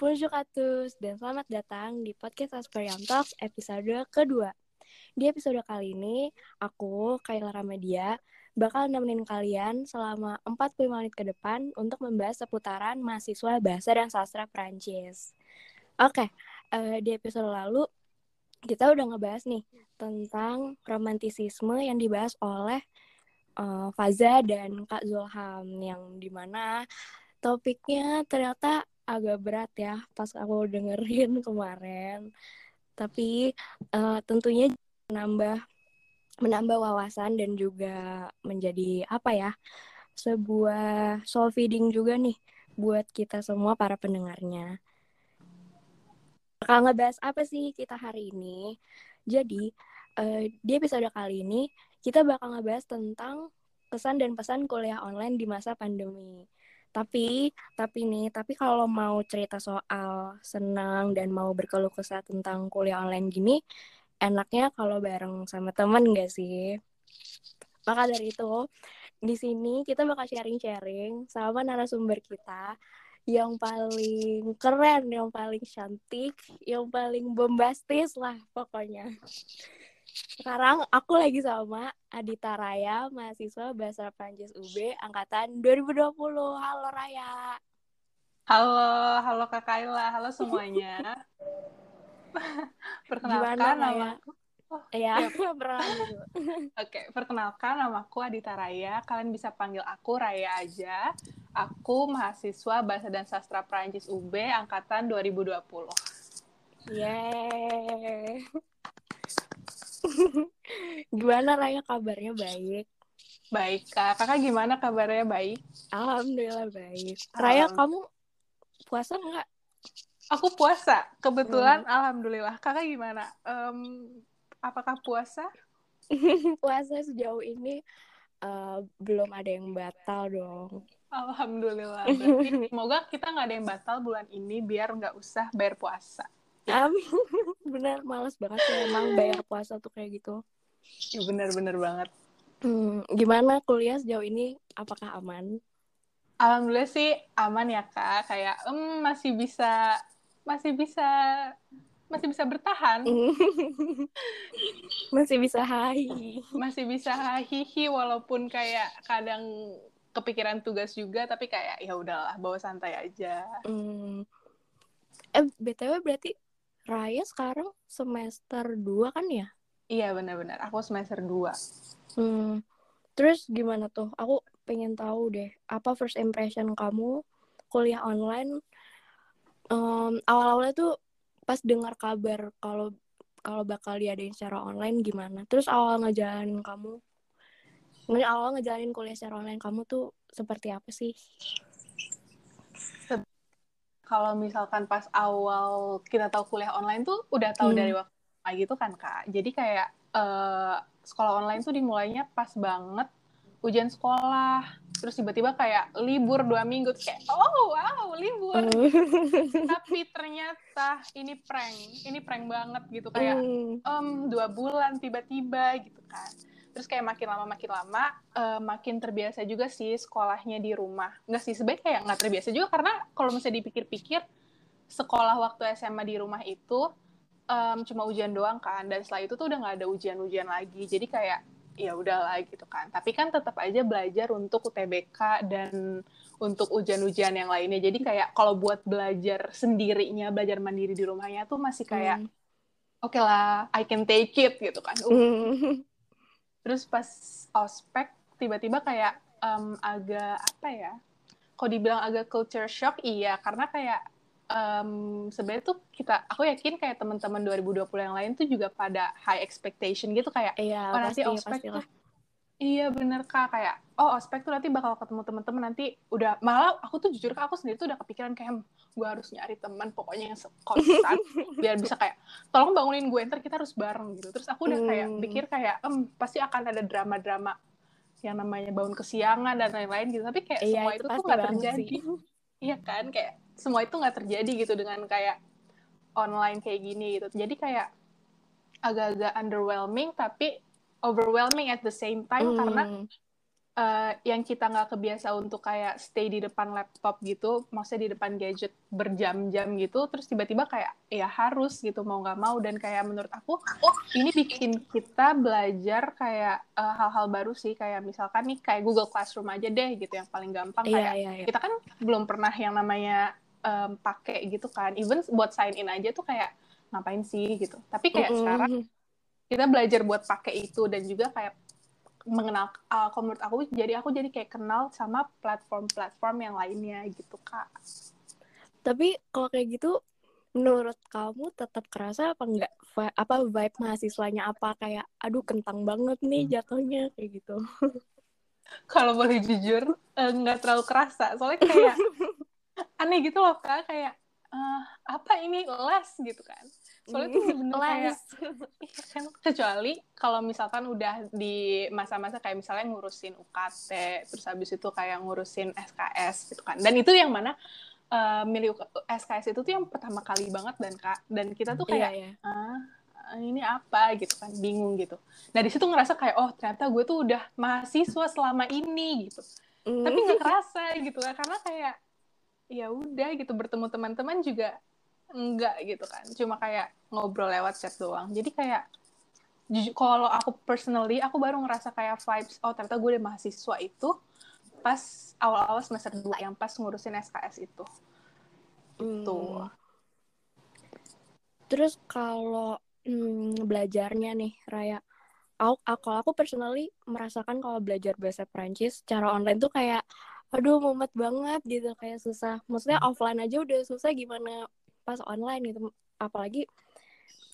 Bonjour à tous, dan selamat datang di podcast Asperian Talks episode kedua. Di episode kali ini, aku, Kayla Ramedia, bakal nemenin kalian selama 45 menit ke depan untuk membahas seputaran mahasiswa bahasa dan sastra Prancis. Oke, uh, di episode lalu kita udah ngebahas nih tentang romantisisme yang dibahas oleh uh, Faza dan Kak Zulham yang di mana topiknya ternyata agak berat ya pas aku dengerin kemarin. Tapi uh, tentunya menambah menambah wawasan dan juga menjadi apa ya sebuah soul feeding juga nih buat kita semua para pendengarnya. Bakal ngebahas apa sih kita hari ini? Jadi uh, di episode kali ini kita bakal ngebahas tentang kesan dan pesan kuliah online di masa pandemi. Tapi, tapi nih, tapi kalau mau cerita soal senang dan mau berkeluh kesah tentang kuliah online gini, enaknya kalau bareng sama temen gak sih? Maka dari itu, di sini kita bakal sharing-sharing sama narasumber kita yang paling keren, yang paling cantik, yang paling bombastis lah pokoknya. Sekarang aku lagi sama Adita Raya, mahasiswa Bahasa Prancis UB angkatan 2020. Halo Raya. Halo, halo Kak Kaila, halo semuanya. perkenalkan Gimana, nama aku. Oh, iya, ya. perkenalkan Oke, perkenalkan namaku Adita Raya. Kalian bisa panggil aku Raya aja. Aku mahasiswa Bahasa dan Sastra Prancis UB angkatan 2020. Yeay. Gimana Raya kabarnya baik? Baik, Kak. Kakak gimana kabarnya baik? Alhamdulillah baik. Raya, kamu puasa nggak? Aku puasa. Kebetulan, hmm. Alhamdulillah. Kakak gimana? Um, apakah puasa? puasa sejauh ini uh, belum ada yang batal dong. Alhamdulillah. Berarti semoga kita nggak ada yang batal bulan ini biar nggak usah bayar puasa. Amin. bener, males banget sih emang bayar puasa tuh kayak gitu. Ya, bener-bener banget. Hmm, gimana kuliah sejauh ini? Apakah aman? Alhamdulillah sih aman ya kak. Kayak um, masih bisa masih bisa masih bisa bertahan. masih bisa hahi. Masih bisa hahihi walaupun kayak kadang kepikiran tugas juga tapi kayak ya udahlah bawa santai aja. Hmm. Eh btw berarti Raya sekarang semester 2 kan ya? Iya benar-benar. Aku semester 2. Hmm. Terus gimana tuh? Aku pengen tahu deh. Apa first impression kamu kuliah online? Um, awal-awalnya tuh pas dengar kabar kalau kalau bakal diadain secara online gimana? Terus awal ngejalanin kamu, awal ngejalanin kuliah secara online kamu tuh seperti apa sih? kalau misalkan pas awal kita tahu kuliah online tuh udah tahu hmm. dari waktu lagi tuh kan kak. Jadi kayak uh, sekolah online tuh dimulainya pas banget ujian sekolah. Terus tiba-tiba kayak libur dua minggu kayak oh wow libur. Hmm. tapi ternyata ini prank ini prank banget gitu. Kayak um, dua bulan tiba-tiba gitu kan. Terus kayak makin lama makin lama uh, makin terbiasa juga sih sekolahnya di rumah. Nggak sih sebenarnya kayak nggak terbiasa juga karena kalau misalnya dipikir-pikir sekolah waktu SMA di rumah itu um, cuma ujian doang kan dan setelah itu tuh udah nggak ada ujian-ujian lagi. Jadi kayak ya udahlah gitu kan. Tapi kan tetap aja belajar untuk UTBK dan untuk ujian-ujian yang lainnya. Jadi kayak kalau buat belajar sendirinya belajar mandiri di rumahnya tuh masih kayak hmm. oke okay lah I can take it gitu kan. Uh, terus pas ospek tiba-tiba kayak um, agak apa ya kok dibilang agak culture shock iya. Karena kayak um, sebenarnya tuh kita aku yakin kayak teman-teman 2020 yang lain tuh juga pada high expectation gitu kayak iya, oh, nanti ospek tuh Iya bener kak kayak oh ospek tuh nanti bakal ketemu teman-teman nanti udah malah aku tuh jujur kak aku sendiri tuh udah kepikiran kayak gue harus nyari teman pokoknya yang konstan biar bisa kayak tolong bangunin gue ntar kita harus bareng gitu. Terus aku udah kayak hmm. pikir kayak em pasti akan ada drama-drama yang namanya bangun kesiangan dan lain-lain gitu. Tapi kayak iya, semua itu, itu tuh nggak terjadi iya kan kayak semua itu nggak terjadi gitu dengan kayak online kayak gini gitu jadi kayak agak-agak underwhelming tapi overwhelming at the same time mm. karena uh, yang kita nggak kebiasa untuk kayak stay di depan laptop gitu, maksudnya di depan gadget berjam-jam gitu, terus tiba-tiba kayak ya harus gitu mau nggak mau. Dan kayak menurut aku ini bikin kita belajar kayak uh, hal-hal uh, baru sih. Kayak misalkan nih kayak Google Classroom aja deh gitu yang paling gampang. Iya, kayak yeah, yeah. kita kan belum pernah yang namanya um, pakai gitu kan, even buat sign in aja tuh kayak ngapain sih gitu, tapi kayak mm -hmm. sekarang kita belajar buat pakai itu dan juga kayak mengenal uh, kalau menurut aku jadi aku jadi kayak kenal sama platform-platform yang lainnya gitu kak. Tapi kalau kayak gitu menurut kamu tetap kerasa apa enggak apa vibe mahasiswanya? Apa kayak aduh kentang banget nih hmm. jatuhnya kayak gitu? Kalau boleh jujur enggak eh, terlalu kerasa. Soalnya kayak aneh gitu loh kak. Kayak uh, apa ini les gitu kan. Soalnya tuh bener kayak iya kan? Kecuali kalau misalkan udah di masa-masa kayak misalnya ngurusin UKT terus habis itu kayak ngurusin SKS gitu kan. Dan itu yang mana uh, milih SKS itu tuh yang pertama kali banget dan kak dan kita tuh kayak iya, iya. ah ini apa? gitu kan bingung gitu. Nah di situ ngerasa kayak oh ternyata gue tuh udah mahasiswa selama ini gitu. Mm. tapi nggak kerasa gitu kan karena kayak ya udah gitu bertemu teman-teman juga enggak gitu kan. Cuma kayak ngobrol lewat chat doang. Jadi kayak jujur kalau aku personally aku baru ngerasa kayak vibes oh ternyata gue udah mahasiswa itu pas awal-awal semester 2 yang pas ngurusin SKS itu. Hmm. itu terus kalau hmm, belajarnya nih Raya aku, aku aku personally merasakan kalau belajar bahasa Prancis secara online tuh kayak aduh mumet banget gitu kayak susah. Maksudnya offline aja udah susah gimana pas online gitu. Apalagi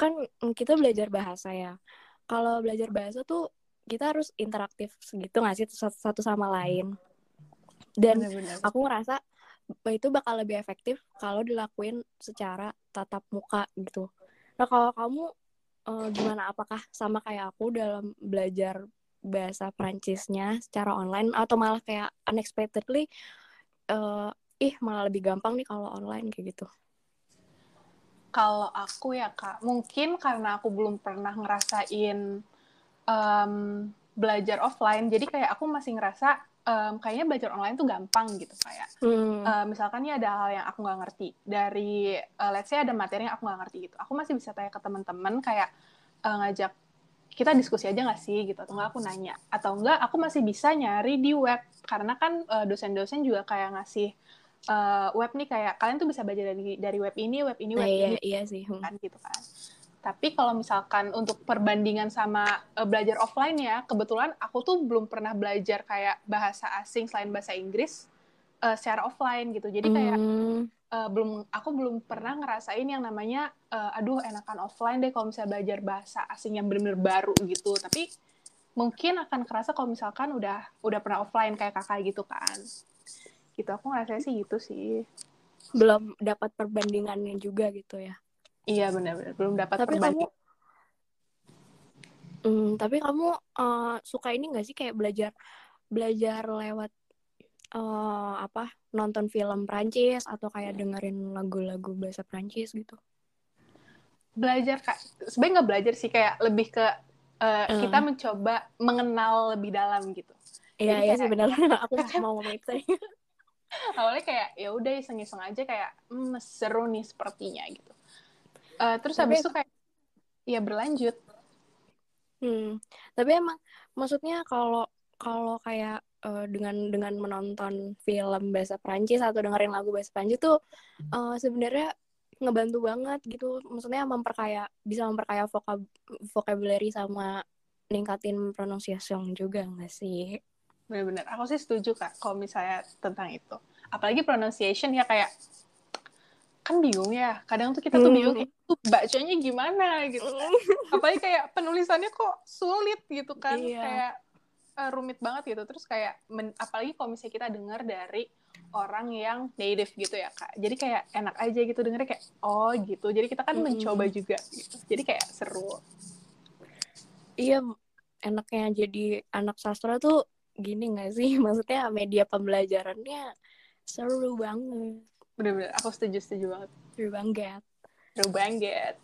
kan kita belajar bahasa ya. Kalau belajar bahasa tuh kita harus interaktif segitu nggak sih satu sama lain? Dan Bener -bener. aku ngerasa itu bakal lebih efektif kalau dilakuin secara tatap muka gitu. Nah kalau kamu uh, gimana? Apakah sama kayak aku dalam belajar bahasa Prancisnya secara online atau malah kayak unexpectedly uh, ih malah lebih gampang nih kalau online kayak gitu kalau aku ya kak, mungkin karena aku belum pernah ngerasain um, belajar offline, jadi kayak aku masih ngerasa um, kayaknya belajar online tuh gampang gitu kayak. Hmm. Uh, misalkan nih ada hal yang aku nggak ngerti dari, uh, let's say ada materi yang aku nggak ngerti gitu, aku masih bisa tanya ke teman-teman kayak uh, ngajak kita diskusi aja nggak sih gitu? Atau nggak aku nanya? Atau enggak aku masih bisa nyari di web. Karena kan dosen-dosen uh, juga kayak ngasih uh, web nih kayak kalian tuh bisa belajar dari dari web ini, web ini, web nah, iya, ini, iya sih, hmm. kan gitu kan. Tapi kalau misalkan untuk perbandingan sama uh, belajar offline ya, kebetulan aku tuh belum pernah belajar kayak bahasa asing selain bahasa Inggris uh, secara offline gitu. Jadi kayak hmm. uh, belum aku belum pernah ngerasain yang namanya uh, aduh enakan offline deh kalau misalnya belajar bahasa asing yang benar-benar baru gitu. Tapi mungkin akan kerasa kalau misalkan udah udah pernah offline kayak kakak gitu kan gitu aku ngerasa sih gitu sih belum dapat perbandingannya juga gitu ya iya benar-benar belum dapat tapi perbandingan kamu hmm, tapi kamu uh, suka ini gak sih kayak belajar belajar lewat uh, apa nonton film Prancis atau kayak dengerin lagu-lagu bahasa Prancis gitu. Belajar kak. Sebenarnya nggak belajar sih kayak lebih ke uh, uh. kita mencoba mengenal lebih dalam gitu. Iya iya sebenarnya aku mau ngomong itu. Awalnya kayak ya udah iseng-iseng aja kayak hmm, seru nih sepertinya gitu. Uh, terus tapi, habis itu kayak ya berlanjut. Hmm. Tapi emang maksudnya kalau kalau kayak uh, dengan dengan menonton film bahasa Prancis atau dengerin lagu bahasa Prancis tuh uh, sebenarnya ngebantu banget gitu. Maksudnya memperkaya bisa memperkaya vokab vocabulary sama ningkatin pronunciation juga nggak sih? Benar-benar aku sih setuju kak kalau misalnya tentang itu. Apalagi pronunciation ya kayak kan bingung ya. Kadang tuh kita tuh hmm. bingung itu bacanya gimana? gitu kan. apalagi kayak penulisannya kok sulit gitu kan. Iya. kayak uh, rumit banget gitu terus kayak men, apalagi kalau misalnya kita dengar dari orang yang native gitu ya kak jadi kayak enak aja gitu dengernya kayak oh gitu jadi kita kan hmm. mencoba juga gitu jadi kayak seru iya enaknya jadi anak sastra tuh gini gak sih? Maksudnya media pembelajarannya seru banget. Bener-bener, aku setuju, setuju banget. Seru banget. Seru banget.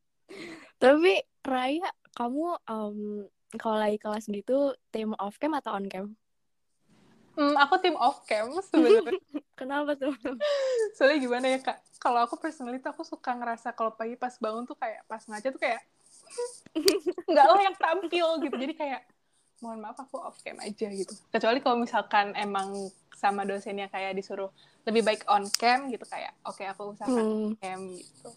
Tapi Raya, kamu um, kalau lagi kelas gitu tim off cam atau on cam? Hmm, aku tim off cam sebenarnya. Kenapa tuh? Soalnya gimana ya kak? Kalau aku personally tuh aku suka ngerasa kalau pagi pas bangun tuh kayak pas ngaca tuh kayak nggak lah yang tampil gitu. Jadi kayak mohon maaf aku off cam aja gitu. Kecuali kalau misalkan emang sama dosennya kayak disuruh lebih baik on cam gitu kayak oke okay, aku usahakan hmm. on cam gitu.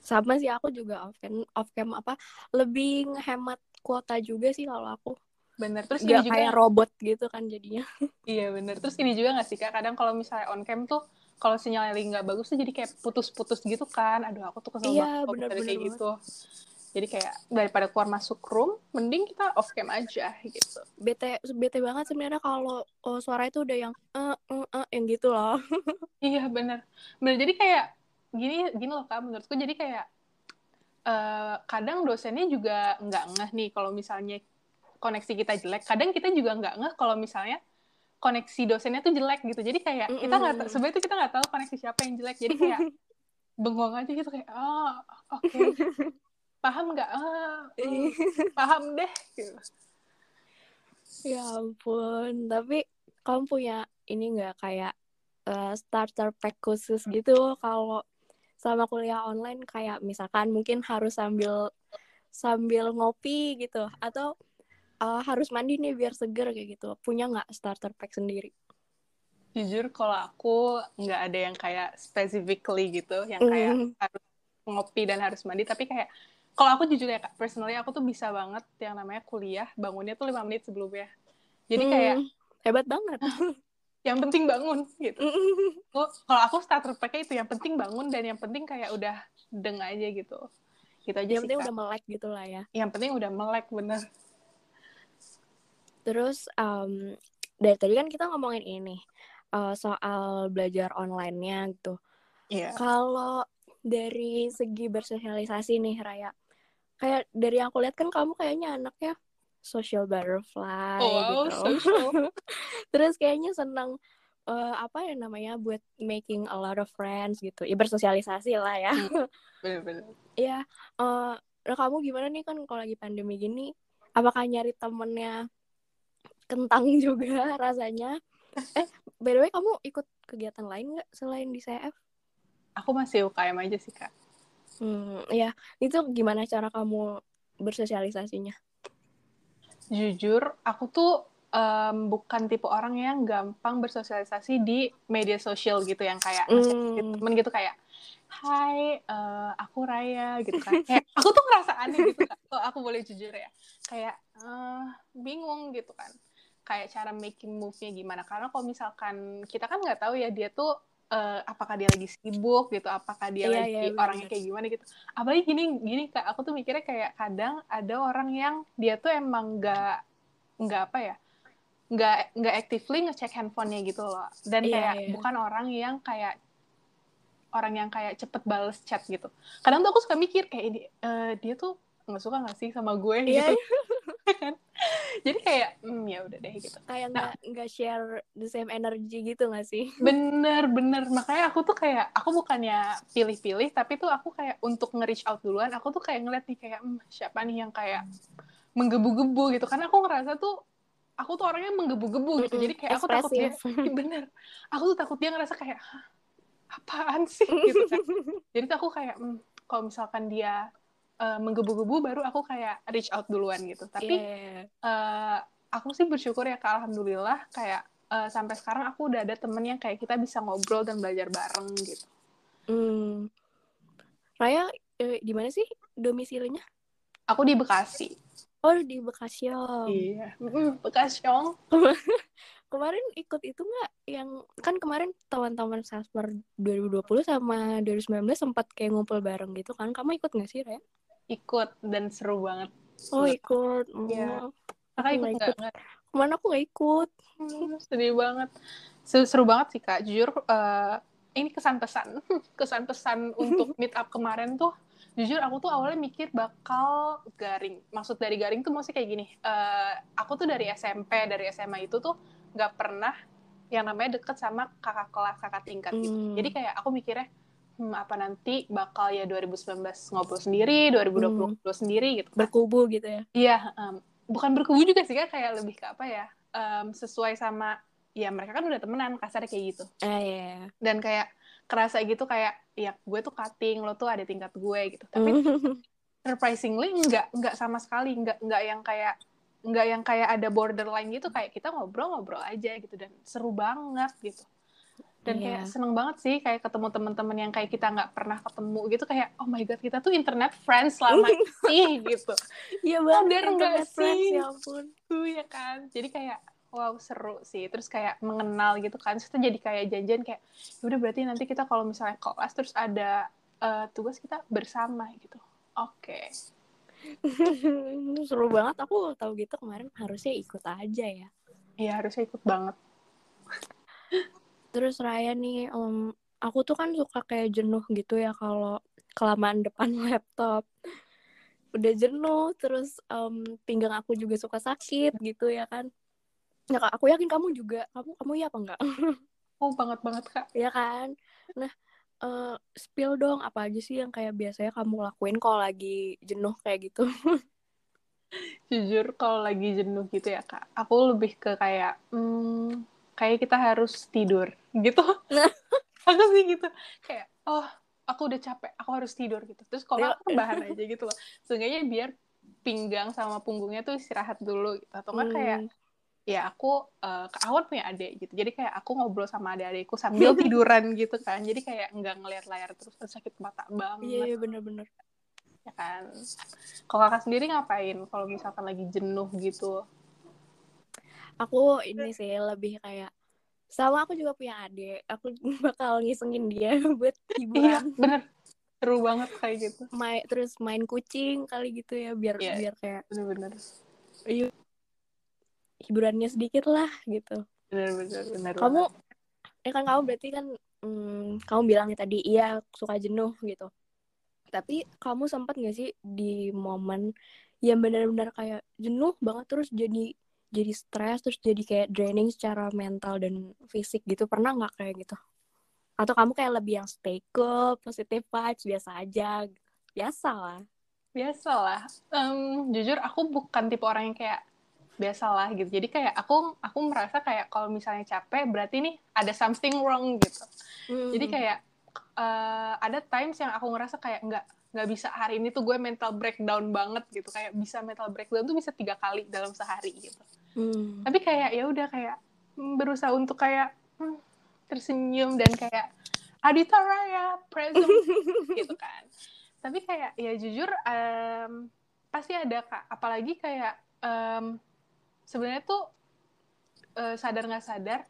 Sama sih aku juga off cam off cam apa lebih ngehemat kuota juga sih kalau aku. Bener. Terus gak juga kayak robot gitu kan jadinya. Iya bener. Terus ini juga gak sih kak? Kadang kalau misalnya on cam tuh kalau sinyalnya lagi nggak bagus tuh jadi kayak putus-putus gitu kan. Aduh aku tuh kesel iya, banget bener, kayak gitu. jadi kayak daripada keluar masuk room mending kita off cam aja gitu. Bete bete banget sebenarnya kalau oh, suara itu udah yang eh uh, uh, uh, yang gitu loh. Iya bener. Bener jadi kayak gini gini loh kak menurutku. Jadi kayak uh, kadang dosennya juga nggak ngeh nih kalau misalnya koneksi kita jelek. Kadang kita juga nggak ngeh kalau misalnya koneksi dosennya tuh jelek gitu. Jadi kayak mm -hmm. kita nggak sebenarnya itu kita nggak tahu koneksi siapa yang jelek. Jadi kayak bengong aja gitu kayak oh oke. Okay. paham nggak? Oh, paham deh. Gitu. ya ampun. Tapi kamu punya ini nggak kayak uh, starter pack khusus gitu? Kalau sama kuliah online kayak misalkan mungkin harus sambil sambil ngopi gitu. Atau uh, harus mandi nih biar seger kayak gitu. Punya nggak starter pack sendiri? Jujur kalau aku nggak ada yang kayak specifically gitu yang kayak mm. harus ngopi dan harus mandi. Tapi kayak kalau aku jujur ya kak personally aku tuh bisa banget yang namanya kuliah bangunnya tuh lima menit sebelumnya. Jadi mm. kayak hebat banget yang penting bangun gitu kalau aku starter packnya itu yang penting bangun dan yang penting kayak udah deng aja gitu gitu aja yang sih, penting kak. udah melek gitu lah ya yang penting udah melek bener Terus um, dari tadi kan kita ngomongin ini uh, soal belajar online-nya gitu. Yeah. Kalau dari segi bersosialisasi nih Raya, kayak dari yang aku lihat kan kamu kayaknya anaknya social butterfly oh, wow, gitu. Social. Terus kayaknya senang uh, apa ya namanya buat making a lot of friends gitu. Ya bersosialisasi lah ya. Hmm, bener-bener. Iya. uh, nah kamu gimana nih kan kalau lagi pandemi gini? Apakah nyari temennya kentang juga rasanya. Eh, by the way kamu ikut kegiatan lain nggak selain di CF? Aku masih UKM aja sih kak. Hmm, ya itu gimana cara kamu bersosialisasinya? Jujur, aku tuh um, bukan tipe orang yang gampang bersosialisasi di media sosial gitu yang kayak mm. temen gitu kayak Hai, uh, aku Raya gitu kan. Kayak aku tuh ngerasa aneh gitu kan. Kalau aku boleh jujur ya. Kayak uh, bingung gitu kan kayak cara making move-nya gimana karena kalau misalkan kita kan nggak tahu ya dia tuh uh, apakah dia lagi sibuk gitu apakah dia yeah, lagi yeah, orangnya kayak gimana gitu. Apalagi gini gini kak aku tuh mikirnya kayak kadang ada orang yang dia tuh emang nggak nggak apa ya nggak nggak actively ngecek handphonenya gitu loh. Dan yeah, kayak yeah. bukan orang yang kayak orang yang kayak cepet bales chat gitu. Kadang tuh aku suka mikir kayak ini uh, dia tuh nggak suka nggak sih sama gue yeah. gitu. Kan jadi kayak hmm, ya udah deh gitu. Kayak nggak nah, nggak share the same energy gitu nggak sih? Bener bener. Makanya aku tuh kayak aku bukannya pilih-pilih tapi tuh aku kayak untuk nge-reach out duluan aku tuh kayak ngeliat nih kayak hmm, siapa nih yang kayak menggebu-gebu gitu. Karena aku ngerasa tuh aku tuh orangnya menggebu-gebu gitu. Jadi kayak aku takut dia bener. Aku tuh takut dia ngerasa kayak apaan sih? Gitu kan. Jadi tuh aku kayak hmm, kalau misalkan dia uh, menggebu-gebu baru aku kayak reach out duluan gitu. Tapi yeah. uh, aku sih bersyukur ya kak alhamdulillah kayak uh, sampai sekarang aku udah ada temen yang kayak kita bisa ngobrol dan belajar bareng gitu. Hmm. Raya eh, di mana sih domisilinya? Aku di Bekasi. Oh di Bekasi iya. Mm, Bekasi kemarin ikut itu nggak? Yang kan kemarin teman-teman Sasper 2020 sama 2019 sempat kayak ngumpul bareng gitu kan. Kamu ikut nggak sih Raya ikut dan seru banget. Oh ikut. Iya. kakak ikut nggak ikut. ke mana aku nggak ikut. Hmm, sedih banget. Seru, seru banget sih kak. Jujur uh, ini kesan pesan kesan pesan untuk meet up kemarin tuh jujur aku tuh awalnya mikir bakal garing. Maksud dari garing tuh maksudnya kayak gini uh, aku tuh dari SMP dari SMA itu tuh nggak pernah yang namanya deket sama kakak kelas kakak tingkat gitu. Hmm. jadi kayak aku mikirnya hmm, apa nanti bakal ya 2019 ngobrol sendiri, 2020 hmm. sendiri gitu. Kan. Berkubu gitu ya. Iya, um, bukan berkubu juga sih kak kayak lebih ke apa ya um, sesuai sama ya mereka kan udah temenan kasar kayak gitu eh, iya, iya. dan kayak kerasa gitu kayak ya gue tuh cutting lo tuh ada tingkat gue gitu tapi surprisingly nggak nggak sama sekali nggak nggak yang kayak nggak yang kayak ada borderline gitu kayak kita ngobrol-ngobrol aja gitu dan seru banget gitu dan yeah. kayak seneng banget sih kayak ketemu teman-teman yang kayak kita nggak pernah ketemu gitu kayak oh my god kita tuh internet friends selama ini gitu. Iya banget nggak sih? ya ampun. Tuh ya kan? Jadi kayak wow seru sih. Terus kayak mengenal gitu kan. Terus kita jadi kayak janjian kayak ya udah berarti nanti kita kalau misalnya kelas terus ada uh, tugas kita bersama gitu. Oke. Okay. seru banget. Aku tahu gitu kemarin harusnya ikut aja ya. Iya harusnya ikut banget terus Raya nih um, aku tuh kan suka kayak jenuh gitu ya kalau kelamaan depan laptop. Udah jenuh terus um, pinggang aku juga suka sakit gitu ya kan. Ya kak aku yakin kamu juga. Kamu kamu ya apa enggak? Oh banget banget kak. Ya kan? Nah uh, spill dong apa aja sih yang kayak biasanya kamu lakuin kalau lagi jenuh kayak gitu? Jujur kalau lagi jenuh gitu ya kak aku lebih ke kayak hmm, kayak kita harus tidur gitu. Aku sih gitu. Kayak oh aku udah capek aku harus tidur gitu. Terus kalau aku bahan aja gitu loh. Seenggaknya biar pinggang sama punggungnya tuh istirahat dulu gitu. atau hmm. kayak ya aku uh, aku kan punya adik gitu. Jadi kayak aku ngobrol sama adik-adikku sambil tiduran gitu kan. Jadi kayak nggak ngeliat layar terus sakit mata banget. Iya iya bener-bener ya kan. Kalau kakak sendiri ngapain kalau misalkan lagi jenuh gitu aku ini sih lebih kayak sama aku juga punya adik. Aku bakal ngisengin dia buat hiburan. Iya, bener. Seru banget kayak gitu. Main terus main kucing kali gitu ya biar yeah, biar kayak bener-bener. Iya. Hiburannya sedikit lah gitu. Benar-benar benar kamu ya kan kamu berarti kan hmm, kamu bilang tadi iya suka jenuh gitu. Tapi kamu sempat gak sih di momen yang benar-benar kayak jenuh banget terus jadi jadi stres terus jadi kayak draining secara mental dan fisik gitu. Pernah nggak kayak gitu? Atau kamu kayak lebih yang stay cool positive vibes biasa aja? Biasa lah. Biasa lah. Um, jujur aku bukan tipe orang yang kayak biasalah gitu. Jadi kayak aku aku merasa kayak kalau misalnya capek berarti nih ada something wrong gitu. Hmm. jadi kayak uh, ada times yang aku ngerasa kayak nggak nggak bisa. Hari ini tuh gue mental breakdown banget gitu. Kayak bisa mental breakdown tuh bisa tiga kali dalam sehari gitu hmm. tapi kayak ya udah kayak berusaha untuk kayak hmm, tersenyum dan kayak Adita Raya present gitu kan tapi kayak ya jujur um, pasti ada kak apalagi kayak um, sebenarnya tuh uh, sadar nggak sadar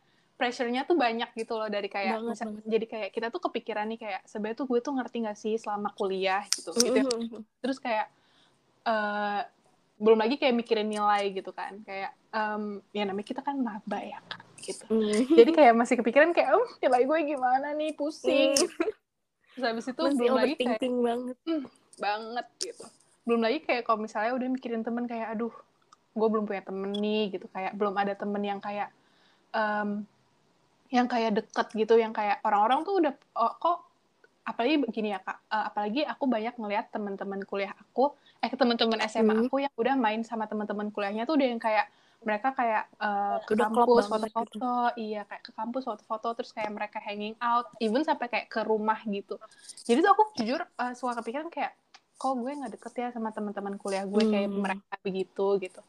pressure-nya tuh banyak gitu loh dari kayak banget, misal, banget. jadi kayak kita tuh kepikiran nih kayak sebenarnya tuh gue tuh ngerti gak sih selama kuliah gitu mm -hmm. gitu ya. terus kayak uh, belum lagi kayak mikirin nilai gitu kan. Kayak um, ya namanya kita kan maba ya kan gitu. Mm. jadi kayak masih kepikiran kayak oh nilai gue gimana nih? Pusing. Mm. terus habis itu masih belum lagi kayak banget. Mm, banget gitu. Belum lagi kayak kalau misalnya udah mikirin temen kayak aduh gue belum punya temen nih gitu. Kayak belum ada temen yang kayak um, yang kayak deket gitu yang kayak orang-orang tuh udah oh, kok apalagi begini ya kak uh, apalagi aku banyak ngelihat teman-teman kuliah aku eh teman-teman SMA hmm. aku yang udah main sama teman-teman kuliahnya tuh udah yang kayak mereka kayak uh, ke kampus foto-foto gitu. iya kayak ke kampus foto-foto terus kayak mereka hanging out even sampai kayak ke rumah gitu jadi tuh aku jujur uh, suka kepikiran kayak kok gue nggak deket ya sama teman-teman kuliah gue hmm. kayak mereka begitu gitu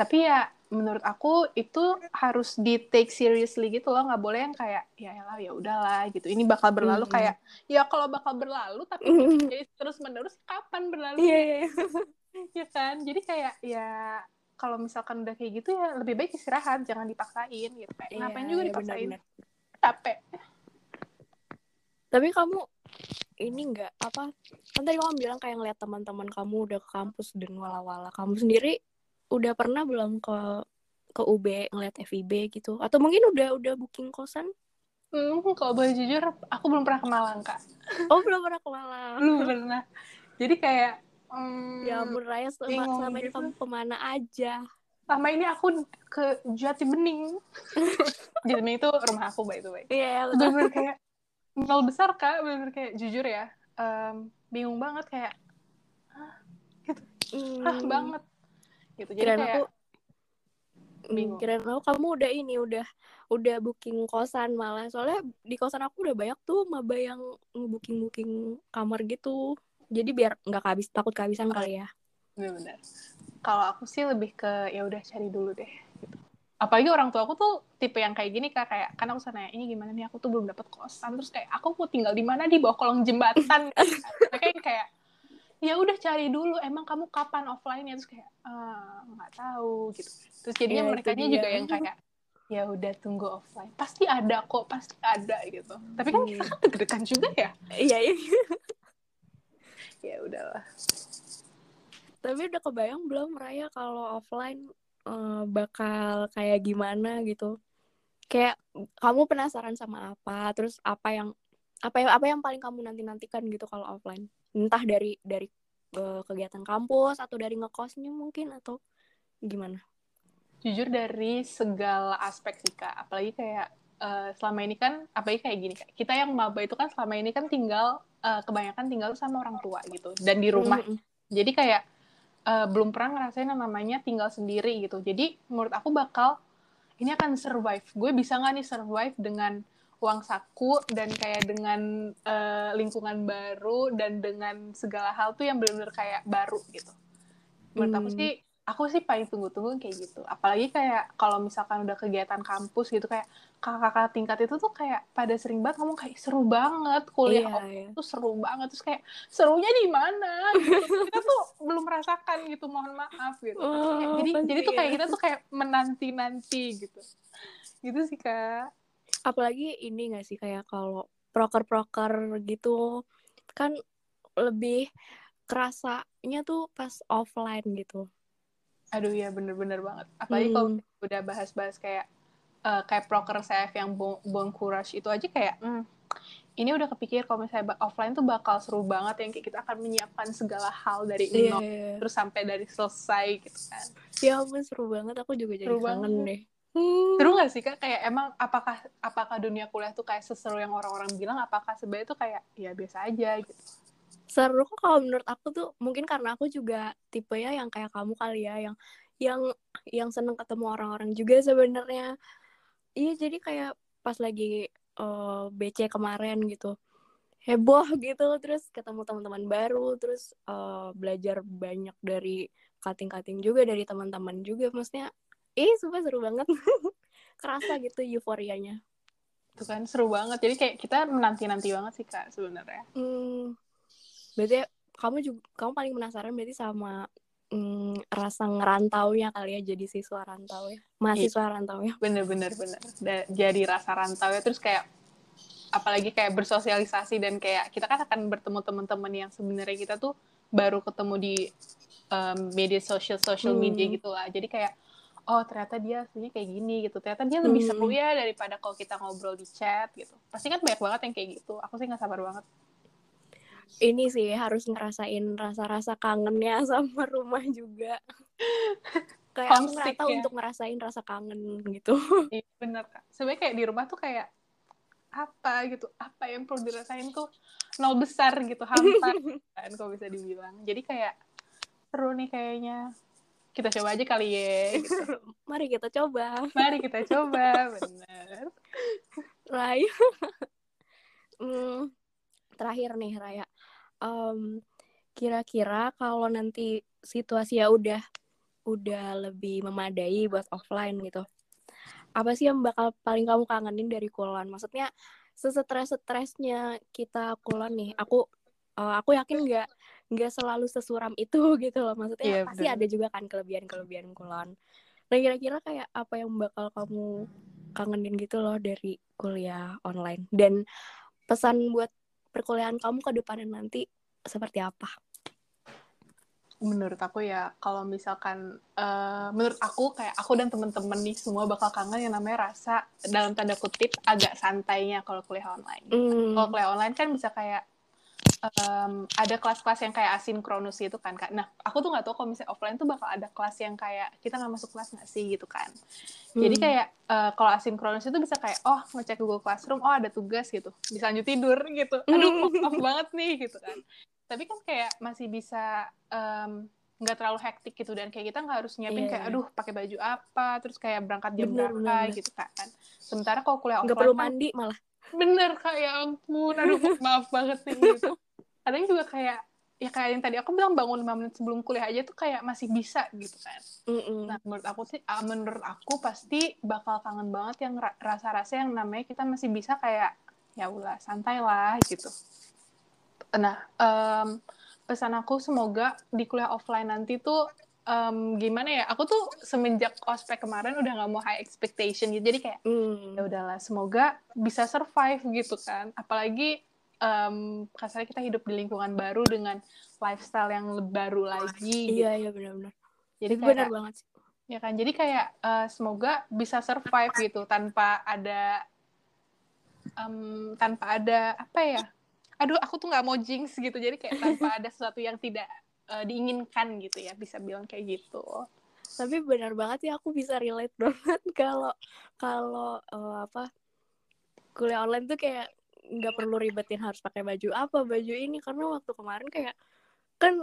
tapi ya menurut aku itu harus di take seriously gitu loh nggak boleh yang kayak ya lah ya udahlah gitu ini bakal berlalu hmm. kayak ya kalau bakal berlalu tapi hmm. jadi terus menerus kapan berlalu yeah, yeah. ya kan jadi kayak ya kalau misalkan udah kayak gitu ya lebih baik istirahat jangan dipaksain gitu kayak yeah, ngapain juga yeah, dipaksain bener -bener. capek tapi kamu ini enggak apa kan tadi kamu bilang kayak ngeliat teman-teman kamu udah ke kampus dan wala-wala kamu sendiri udah pernah belum ke ke UB ngeliat FIB gitu atau mungkin udah udah booking kosan Hmm, kalau boleh jujur, aku belum pernah ke Malang, Kak. Oh, belum pernah ke Malang? belum pernah. Jadi kayak... Um, ya ampun, Raya, selama, selama ini gitu. kamu ke mana aja? Selama ini aku ke Jati Bening. Jati Bening itu rumah aku, by the way. Iya, yeah, bener kayak nol besar kak bener kayak jujur ya um, bingung banget kayak hah gitu mm. hah banget gitu. Jadi kirain kayak aku bingung. kirain aku kamu udah ini udah udah booking kosan malah. Soalnya di kosan aku udah banyak tuh maba yang booking booking kamar gitu. Jadi biar nggak kehabis takut kehabisan kali ya. Benar-benar kalau aku sih lebih ke ya udah cari dulu deh gitu. apalagi orang tua aku tuh tipe yang kayak gini kak. Kayak kan aku sana ini gimana nih? Aku tuh belum dapat kosan. Terus kayak aku mau tinggal di mana? Di bawah kolong jembatan. Mereka yang kayak ya udah cari dulu emang kamu kapan offline ya terus kayak "Ah, nggak tahu gitu. Terus jadinya Ya, mereka juga yang kayak ya udah tunggu offline. Pasti ada kok pasti ada gitu. Tapi kan kita kan deg-degan juga ya? Iya iya. Ya udahlah. Tapi udah kebayang belum Raya kalau offline eh, bakal kayak gimana gitu? Kayak kamu penasaran sama apa? Terus apa yang apa yang apa yang paling kamu nanti nantikan gitu kalau offline entah dari dari eh, kegiatan kampus atau dari ngekosnya mungkin atau gimana? Jujur dari segala aspek sih kak. Apalagi kayak eh, selama ini kan apalagi kayak gini kak. Kita yang maba itu kan selama ini kan tinggal eh, kebanyakan tinggal sama orang tua gitu dan di rumah. Mm-mm. jadi kayak eh, belum pernah ngerasain yang namanya tinggal sendiri gitu. Jadi menurut aku bakal ini akan survive. Gue bisa nggak nih survive dengan uang saku dan kayak dengan eh, lingkungan baru dan dengan segala hal tuh yang benar-benar kayak baru gitu menurut aku Hmm. sih aku sih paling tunggu-tunggu kayak gitu apalagi kayak kalau misalkan udah kegiatan kampus gitu kayak kakak-kakak tingkat itu tuh kayak pada sering banget ngomong kayak seru banget kuliah Iya, online iya. tuh seru banget terus kayak serunya di mana gitu. kita tuh belum merasakan gitu mohon maaf gitu Oh, jadi jadi tuh kayak ya. kita tuh kayak menanti nanti gitu gitu sih kak apalagi ini gak sih kayak kalau proker-proker gitu kan lebih kerasanya tuh pas offline gitu aduh ya bener-bener banget apalagi kalau Hmm. udah bahas-bahas kayak eh, kayak proker CF yang Bon Bon Courage itu aja kayak hmm, ini udah kepikir kalau misalnya offline tuh bakal seru banget yang kayak kita akan menyiapkan segala hal dari Iya, nol iya. terus sampai dari selesai gitu kan ya ampun seru banget aku juga jadi Seru kangen banget. deh Hmm. seru gak sih kak? Kayak emang apakah apakah dunia kuliah tuh kayak seseru yang orang-orang bilang? Apakah sebenarnya tuh kayak ya biasa aja gitu? Seru kok kalau menurut aku tuh mungkin karena aku juga tipe ya yang kayak kamu kali ya yang yang yang seneng ketemu orang-orang juga sebenarnya. Iya jadi kayak pas lagi eh, BC kemarin gitu heboh gitu terus ketemu teman-teman baru terus eh, belajar banyak dari kating-kating juga dari teman-teman juga maksudnya ih sumpah seru banget. Kerasa gitu euforianya. Itu kan seru banget. Jadi kayak kita menanti nanti banget sih kak sebenarnya. Hmm, berarti kamu juga kamu paling penasaran berarti sama hmm, rasa ngerantaunya kali ya jadi siswa rantau ya mahasiswa rantau ya. Bener-bener bener Da- jadi rasa rantau ya. Terus kayak apalagi kayak bersosialisasi dan kayak kita kan akan bertemu teman-teman yang sebenarnya kita tuh baru ketemu di um, media sosial social Hmm. media gitu lah. Jadi kayak oh ternyata dia aslinya kayak gini gitu ternyata dia lebih Hmm. seru ya daripada kalau kita ngobrol di chat gitu pasti kan banyak banget yang kayak gitu aku sih nggak sabar banget ini sih harus ngerasain rasa-rasa kangennya sama rumah juga kayak aku ngerasa ya. untuk ngerasain rasa kangen gitu Iya bener kak. Sebenarnya kayak di rumah tuh kayak apa gitu, apa yang perlu dirasain tuh nol besar gitu, hampa kan kalau bisa dibilang. Jadi kayak seru nih kayaknya. Kita coba aja kali ya. Gitu. mari kita coba Mari kita coba, bener. Rai Hmm, terakhir nih Raya Em, kira-kira kalau nanti situasi ya udah udah lebih memadai buat offline gitu apa sih yang bakal paling kamu kangenin dari kulon maksudnya sesetres-stresnya kita kulon nih aku eh, aku yakin nggak nggak selalu sesuram itu gitu loh. Maksudnya Iya, pasti bener. ada juga kan kelebihan-kelebihan kulon. Nah kira-kira kayak apa yang bakal kamu kangenin gitu loh dari kuliah online? Dan pesan buat perkuliahan kamu ke depannya nanti seperti apa? Menurut aku ya, kalau misalkan, eh, menurut aku kayak aku dan temen-temen nih semua bakal kangen yang namanya rasa dalam tanda kutip agak santainya kalau kuliah online. Hmm, kalau kuliah online kan bisa kayak em, ada kelas-kelas yang kayak asinkronus gitu kan kak. Nah aku tuh nggak tahu kalau misalnya offline tuh bakal ada kelas yang kayak kita nggak masuk kelas nggak sih gitu kan. Jadi hmm. kayak eh, kalau asinkronus itu bisa kayak oh ngecek Google Classroom, oh ada tugas gitu, bisa lanjut tidur gitu. Aduh off, banget nih gitu kan. Tapi kan kayak masih bisa nggak terlalu hektik gitu dan kayak kita nggak harus nyiapin Iya, kayak iya. aduh pakai baju apa terus kayak berangkat jam Bener, berapa bener, gitu kan sementara kalau kuliah nggak offline perlu kan mandi malah bener kak ya ampun aduh maaf banget nih gitu kadang juga kayak ya kayak yang tadi aku bilang bangun 5 menit sebelum kuliah aja tuh kayak masih bisa gitu kan Mm-mm. nah menurut aku sih ah, menurut aku pasti bakal kangen banget yang ra- rasa-rasa yang namanya kita masih bisa kayak ya ulah santai lah gitu nah em, pesan aku semoga di kuliah offline nanti tuh em, gimana ya aku tuh semenjak ospek kemarin udah nggak mau high expectation gitu jadi kayak Mm. ya udahlah semoga bisa survive gitu kan apalagi em, kasarnya kita hidup di lingkungan baru dengan lifestyle yang baru lagi gitu. iya iya benar-benar. Jadi benar banget sih. ya kan? Jadi kayak eh, semoga bisa survive gitu tanpa ada em, tanpa ada apa ya? Aduh aku tuh nggak mau jinx gitu. Jadi kayak tanpa ada sesuatu yang tidak eh, diinginkan gitu ya. Bisa bilang kayak gitu. Tapi benar banget sih aku bisa relate banget kalau kalau eh, apa kuliah online tuh kayak nggak perlu ribetin harus pakai baju apa baju ini. Karena waktu kemarin kayak kan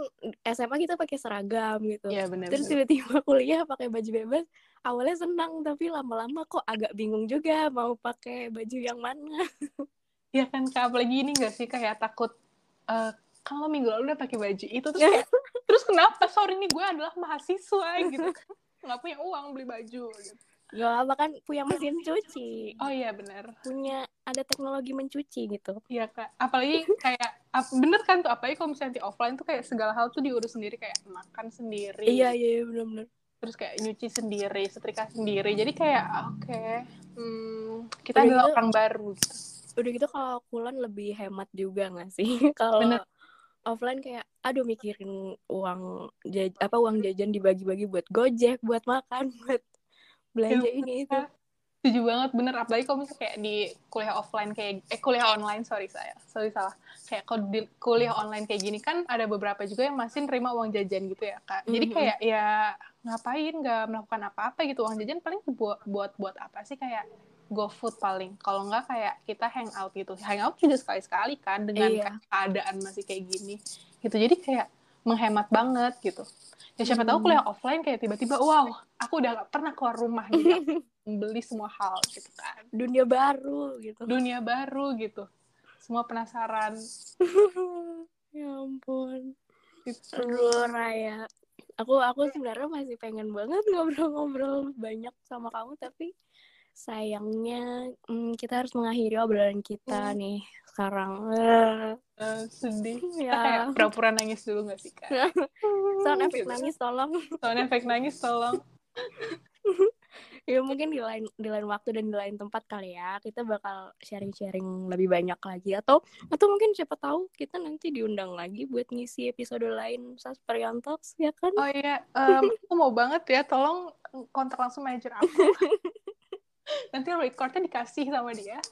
SMA kita pakai seragam gitu. Ya benar terus tiba-tiba kuliah pakai baju bebas awalnya senang tapi lama-lama kok agak bingung juga mau pakai baju yang mana. Ya kan kak? Apalagi ini gak sih kayak takut eh kalau minggu lalu udah pakai baju itu terus kayak, terus kenapa? Sorry nih gue adalah mahasiswa gitu nggak punya uang beli baju gitu. Gak apa kan punya mesin cuci. Oh iya benar. Punya ada teknologi mencuci gitu. Iya kak, apalagi kayak ap- bener kan tuh apalagi kalau misalnya di offline tuh kayak segala hal tuh diurus sendiri kayak makan sendiri, iya iya iya, benar-benar terus kayak nyuci sendiri, setrika sendiri, jadi kayak oke, hmm, kita Udah adalah gitu- orang baru. Gitu. udah gitu kalau kulan lebih hemat juga nggak sih? Kalau offline kayak aduh mikirin uang jaj apa uang jajan dibagi-bagi buat gojek buat makan buat belanja Iya, ini itu Setuju banget, bener. Apalagi kalau misalnya kayak di kuliah offline kayak eh kuliah online sorry saya, sorry salah. Kayak kalau di kuliah online kayak gini kan ada beberapa juga yang masih nerima uang jajan gitu ya kak. Jadi kayak ya ngapain nggak melakukan apa-apa gitu uang jajan paling buat buat buat apa sih kayak GoFood paling. Kalau nggak kayak kita hangout gitu. Hangout juga sekali-sekali kan dengan Iya. keadaan masih kayak gini. Gitu. Jadi kayak menghemat banget gitu. Ya siapa tahu Hmm. kuliah offline kayak tiba-tiba wow, aku udah gak pernah keluar rumah aku membeli semua hal gitu kan. dunia baru gitu Dunia baru gitu. Semua penasaran ya ampun gitu. Aduh Raya aku aku sebenarnya masih pengen banget ngobrol-ngobrol banyak sama kamu tapi sayangnya hmm, kita harus mengakhiri obrolan kita Hmm. nih sekarang Eh, sedih. Kita ya kayak pura-pura nangis dulu gak sih kak? sound efek Gitu. nangis tolong Sound efek nangis tolong. ya mungkin di lain di lain waktu dan di lain tempat kali ya kita bakal sharing-sharing lebih banyak lagi atau atau mungkin siapa tahu kita nanti diundang lagi buat ngisi episode lain Sasperian Talks ya kan Oh iya, em, aku mau banget ya, tolong kontak langsung manajer aku. Nanti recordnya dikasih sama dia.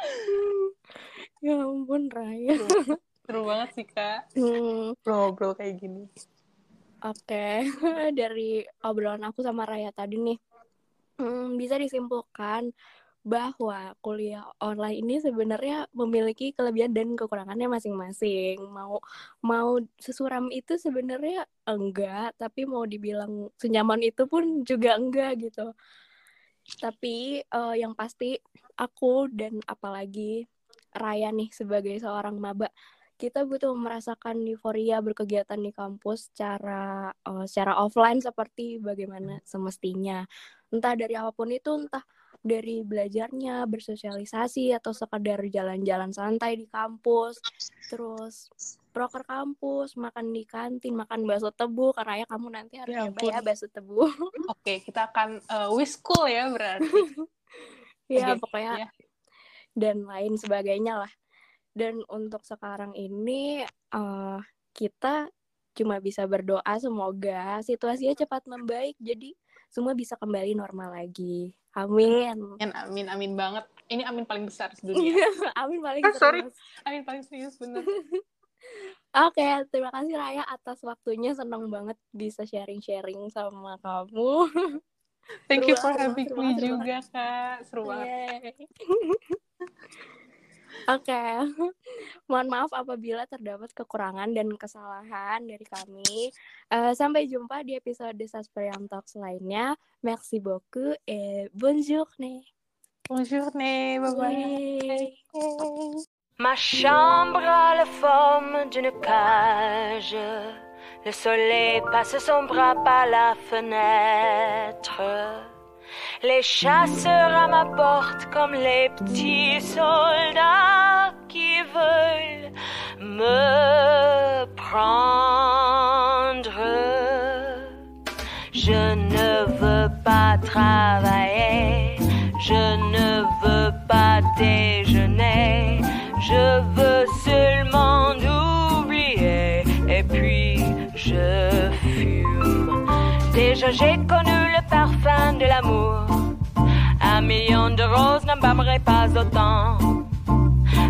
ya ampun Raya Seru banget sih kak, Hmm, ngobrol kayak gini. Oke, dari obrolan aku sama Raya tadi nih, hmm, bisa disimpulkan bahwa kuliah online ini sebenarnya memiliki kelebihan dan kekurangannya masing-masing. Mau mau sesuram itu sebenarnya enggak, tapi mau dibilang senyaman itu pun juga enggak gitu. Tapi eh, yang pasti aku dan apalagi Raya nih sebagai seorang maba kita butuh merasakan euforia berkegiatan di kampus secara eh, secara offline seperti bagaimana semestinya. Entah dari apa pun itu, entah dari belajarnya, bersosialisasi atau sekedar jalan-jalan santai di kampus, terus proker kampus, makan di kantin, makan bakso tebu karena ya kamu nanti harus Ya nyoba ya bakso tebu. Oke, kita akan uh, wiskul ya berarti. ya Oke, pokoknya ya. dan lain sebagainya lah. Dan untuk sekarang ini eh, kita cuma bisa berdoa semoga situasinya cepat membaik jadi semua bisa kembali normal lagi. Amin. Amin, amin, amin banget. Ini amin paling besar sedunia. Amin paling Ah, sorry. serius. amin paling serius bener. Oke, terima kasih Raya atas waktunya. Senang banget bisa sharing-sharing sama kamu. Thank you for having me juga kak. Seru banget. Oke, okay. mohon maaf apabila terdapat kekurangan dan kesalahan dari kami. Uh, sampai jumpa di episode Sasperian Talks lainnya. Merci beaucoup et bonjour nih. Bonjour nih, bye bye. Ma chambre a la forme d'une cage. Le soleil passe son bras par la fenêtre. Les chasseurs à ma porte comme les petits soldats qui veulent me prendre. Je ne veux pas travailler, je J'ai connu le parfum de l'amour. Un million de roses n'embâmerait pas autant.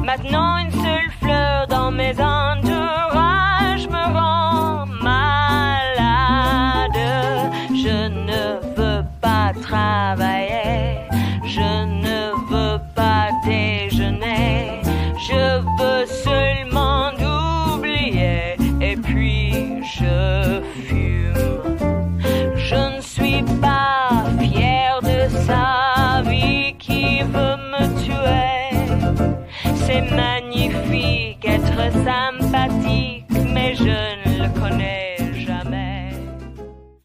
Maintenant une seule fleur dans mes entourages